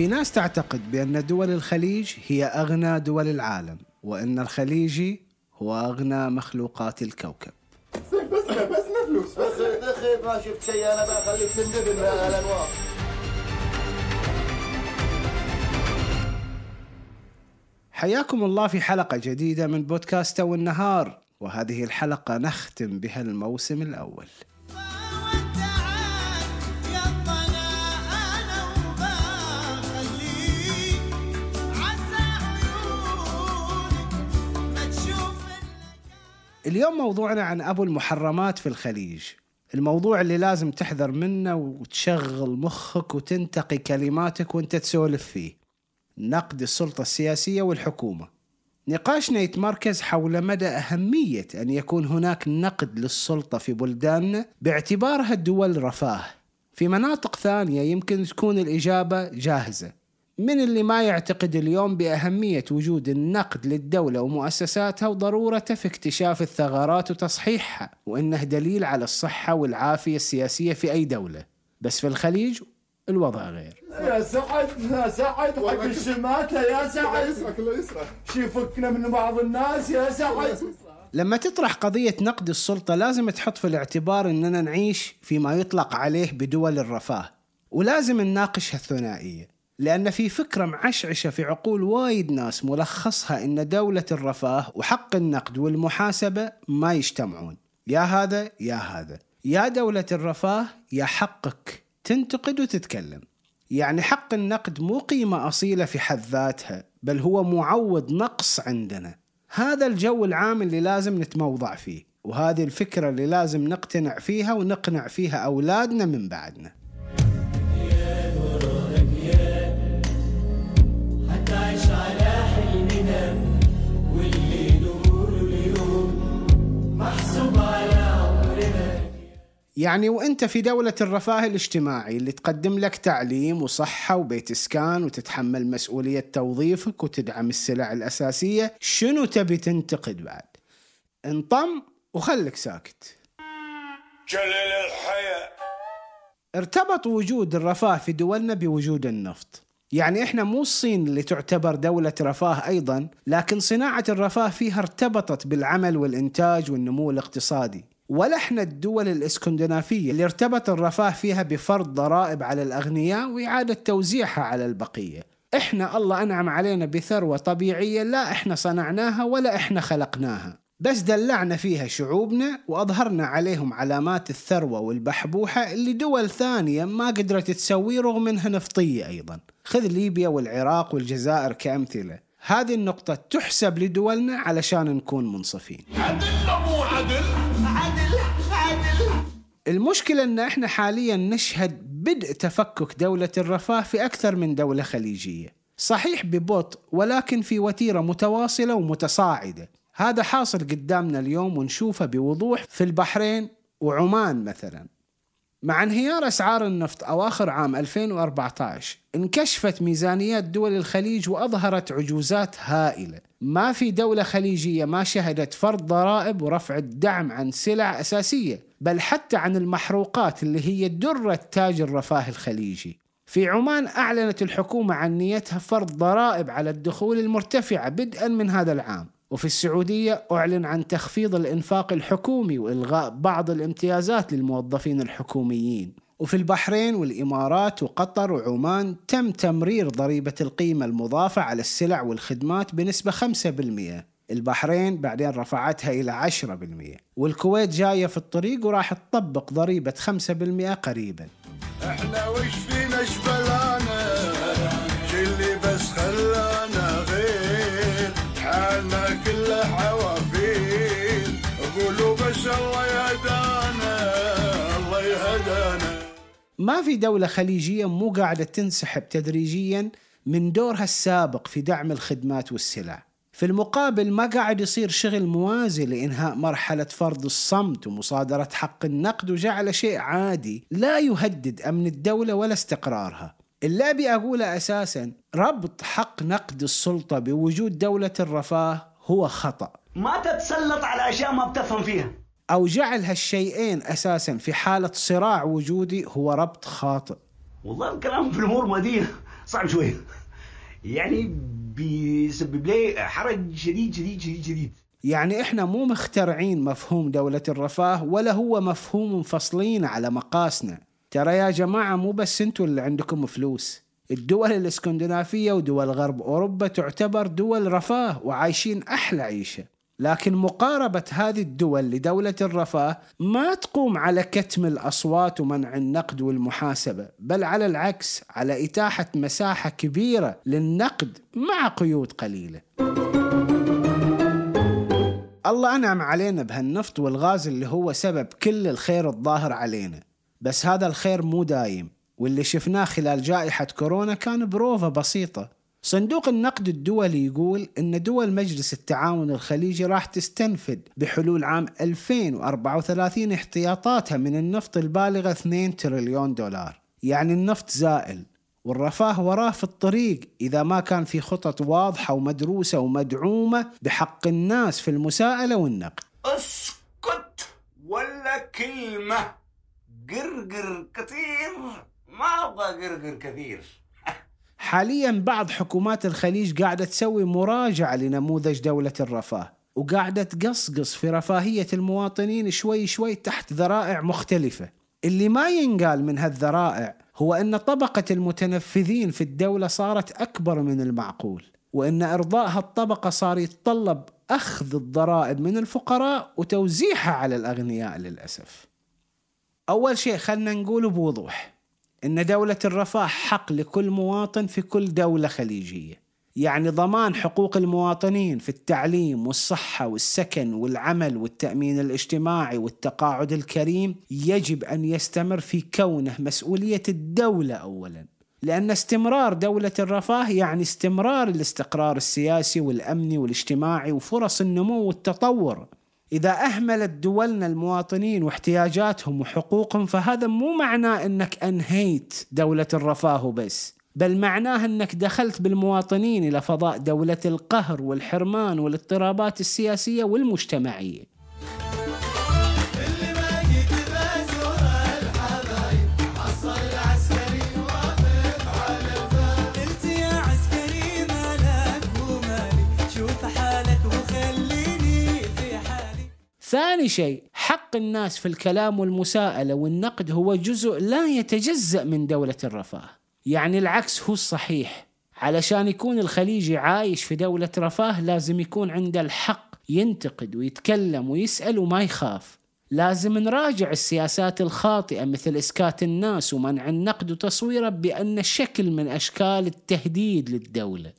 في ناس تعتقد بأن دول الخليج هي أغنى دول العالم وأن الخليجي هو أغنى مخلوقات الكوكب. بس بس فلوس. بس دخل ما شفت شيء. أنا بخليك تندفن يا حياكم الله في حلقة جديدة من بودكاست تو النهار وهذه الحلقة نختم بها الموسم الأول. اليوم موضوعنا عن أبو المحرمات في الخليج. الموضوع اللي لازم تحذر منه وتشغل مخك وتنتقي كلماتك وانت تسولف فيه. نقد السلطة السياسية والحكومة. نقاشنا يتمركز حول مدى أهمية أن يكون هناك نقد للسلطة في بلداننا باعتبارها دول رفاه. في مناطق ثانية يمكن تكون الإجابة جاهزة. من اللي ما يعتقد اليوم بأهمية وجود النقد للدولة ومؤسساتها وضرورته في اكتشاف الثغرات وتصحيحها وإنه دليل على الصحة والعافية السياسية في أي دولة. بس في الخليج الوضع غير. يا سعد يا سعد حق الشماتة يا سعد يسرك الله يسرك شي فكنا من بعض الناس يا سعد. لما تطرح قضية نقد السلطة لازم تحط في الاعتبار أننا نعيش فيما يطلق عليه بدول الرفاه ولازم نناقش هالثنائية لأن في فكرة معشعشة في عقول وايد ناس ملخصها أن دولة الرفاه وحق النقد والمحاسبة ما يجتمعون. يا هذا يا هذا. يا دولة الرفاه يا حقك تنتقد وتتكلم. يعني حق النقد مو قيمة أصيلة في حد ذاتها بل هو معوض نقص عندنا. هذا الجو العام اللي لازم نتموضع فيه وهذه الفكرة اللي لازم نقتنع فيها ونقنع فيها أولادنا من بعدنا. يعني وانت في دولة الرفاه الاجتماعي اللي تقدم لك تعليم وصحة وبيت إسكان وتتحمل مسؤولية توظيفك وتدعم السلع الأساسية شنو تبي تنتقد بعد؟ انطم وخلك ساكت. جلل الحياة. ارتبط وجود الرفاه في دولنا بوجود النفط. يعني إحنا مو الصين اللي تعتبر دولة رفاه أيضا لكن صناعة الرفاه فيها ارتبطت بالعمل والإنتاج والنمو الاقتصادي. ولا إحنا الدول الإسكندنافية اللي ارتبط الرفاه فيها بفرض ضرائب على الأغنياء وإعادة توزيعها على البقية. إحنا الله أنعم علينا بثروة طبيعية لا إحنا صنعناها ولا إحنا خلقناها. بس دلعنا فيها شعوبنا وأظهرنا عليهم علامات الثروة والبحبوحة اللي دول ثانية ما قدرت تسويه رغم أنها نفطية أيضا. خذ ليبيا والعراق والجزائر كأمثلة. هذه النقطة تحسب لدولنا علشان نكون منصفين. عدل مو عدل. المشكلة أن إحنا حاليا نشهد بدء تفكك دولة الرفاه في أكثر من دولة خليجية. صحيح ببطء ولكن في وتيرة متواصلة ومتصاعدة. هذا حاصل قدامنا اليوم ونشوفه بوضوح في البحرين وعمان مثلا. مع انهيار أسعار النفط أواخر عام 2014 انكشفت ميزانيات دول الخليج وأظهرت عجوزات هائلة. ما في دولة خليجية ما شهدت فرض ضرائب ورفع الدعم عن سلع أساسية. بل حتى عن المحروقات اللي هي دره تاج الرفاه الخليجي. في عمان أعلنت الحكومة عن نيتها فرض ضرائب على الدخول المرتفعة بدءا من هذا العام. وفي السعودية أعلن عن تخفيض الإنفاق الحكومي وإلغاء بعض الامتيازات للموظفين الحكوميين. وفي البحرين والإمارات وقطر وعمان تم تمرير ضريبة القيمة المضافة على السلع والخدمات بنسبة 5% البحرين بعدين رفعتها إلى 10% والكويت جاية في الطريق وراح تطبق ضريبة 5% قريباً. إحنا وش فينا شبلانا شي اللي بس خلانا غير. حالنا كله حوافير. قولوا بس الله يهدانا الله يهدانا. ما في دولة خليجية مو قاعدة تنسحب تدريجيا من دورها السابق في دعم الخدمات والسلع. في المقابل ما قاعد يصير شغل موازي لإنهاء مرحلة فرض الصمت ومصادرة حق النقد وجعل شيء عادي لا يهدد أمن الدولة ولا استقرارها. اللي أبي أقوله أساسا ربط حق نقد السلطة بوجود دولة الرفاه هو خطأ. ما تتسلط على أشياء ما بتفهم فيها. أو جعل هالشيئين أساسا في حالة صراع وجودي هو ربط خاطئ. والله الكلام في الأمور مدينة صعب شوي. يعني بيسبب لي حرج شديد شديد شديد شديد. يعني إحنا مو مخترعين مفهوم دولة الرفاه ولا هو مفهوم مفصلين على مقاسنا. ترى يا جماعة مو بس أنتوا اللي عندكم فلوس. الدول الإسكندنافية ودول غرب أوروبا تعتبر دول رفاه وعايشين أحلى عيشة. لكن مقاربة هذه الدول لدولة الرفاه ما تقوم على كتم الأصوات ومنع النقد والمحاسبة بل على العكس على إتاحة مساحة كبيرة للنقد مع قيود قليلة. الله أنعم علينا بهالنفط والغاز اللي هو سبب كل الخير الظاهر علينا. بس هذا الخير مو دايم واللي شفناه خلال جائحة كورونا كان بروفة بسيطة. صندوق النقد الدولي يقول إن دول مجلس التعاون الخليجي راح تستنفد بحلول عام 2034 احتياطاتها من النفط البالغه 2 تريليون دولار. يعني النفط زائل والرفاه وراه في الطريق إذا ما كان في خطط واضحة ومدروسة ومدعومة بحق الناس في المساءلة والنقد. أسكت ولا كلمة. قرقر كثير ما أبغى قرقر كثير. حاليا بعض حكومات الخليج قاعدة تسوي مراجعة لنموذج دولة الرفاه وقاعدة تقصقص في رفاهية المواطنين شوي شوي تحت ذرائع مختلفة. اللي ما ينقال من هالذرائع هو أن طبقة المتنفذين في الدولة صارت أكبر من المعقول وأن إرضاء هالطبقة صار يتطلب أخذ الضرائب من الفقراء وتوزيعها على الأغنياء للأسف. أول شيء خلنا نقول بوضوح. إن دولة الرفاه حق لكل مواطن في كل دولة خليجية. يعني ضمان حقوق المواطنين في التعليم والصحة والسكن والعمل والتأمين الاجتماعي والتقاعد الكريم يجب أن يستمر في كونه مسؤولية الدولة أولا. لأن استمرار دولة الرفاه يعني استمرار الاستقرار السياسي والأمني والاجتماعي وفرص النمو والتطور. إذا أهملت دولنا المواطنين واحتياجاتهم وحقوقهم فهذا مو معناه أنك أنهيت دولة الرفاه بس بل معناه أنك دخلت بالمواطنين إلى فضاء دولة القهر والحرمان والاضطرابات السياسية والمجتمعية. ثاني شيء حق الناس في الكلام والمساءلة والنقد هو جزء لا يتجزأ من دولة الرفاه. يعني العكس هو الصحيح. علشان يكون الخليجي عايش في دولة رفاه لازم يكون عنده الحق ينتقد ويتكلم ويسأل وما يخاف. لازم نراجع السياسات الخاطئة مثل إسكات الناس ومنع النقد وتصويره بأن شكل من أشكال التهديد للدولة.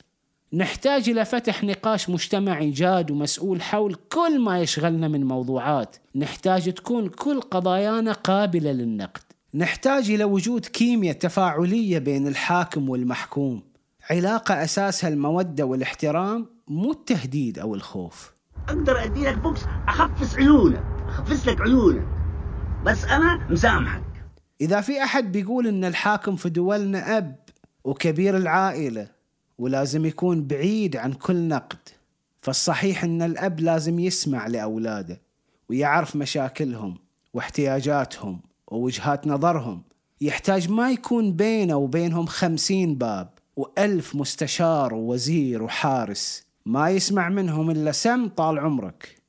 نحتاج إلى فتح نقاش مجتمعي جاد ومسؤول حول كل ما يشغلنا من موضوعات. نحتاج تكون كل قضايانا قابلة للنقد. نحتاج إلى وجود كيمياء تفاعلية بين الحاكم والمحكوم. علاقة أساسها المودة والاحترام مو التهديد أو الخوف. أقدر أدي لك بوكس؟ أخفس عيونك. أخفس لك عيونك. بس أنا مسامحك. إذا في أحد بيقول إن الحاكم في دولنا أب وكبير العائلة ولازم يكون بعيد عن كل نقد. فالصحيح إن الأب لازم يسمع لأولاده ويعرف مشاكلهم واحتياجاتهم ووجهات نظرهم. يحتاج ما يكون بينه وبينهم خمسين باب وألف مستشار ووزير وحارس. ما يسمع منهم إلا سم طال عمرك.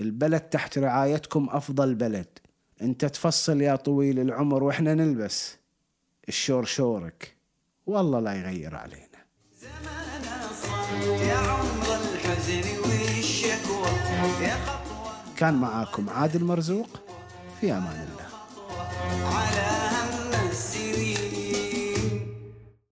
البلد تحت رعايتكم أفضل بلد. أنت تفصل يا طويل العمر وإحنا نلبس. الشور شورك. والله لا يغير علينا. كان معاكم عادل مرزوق في أمان الله.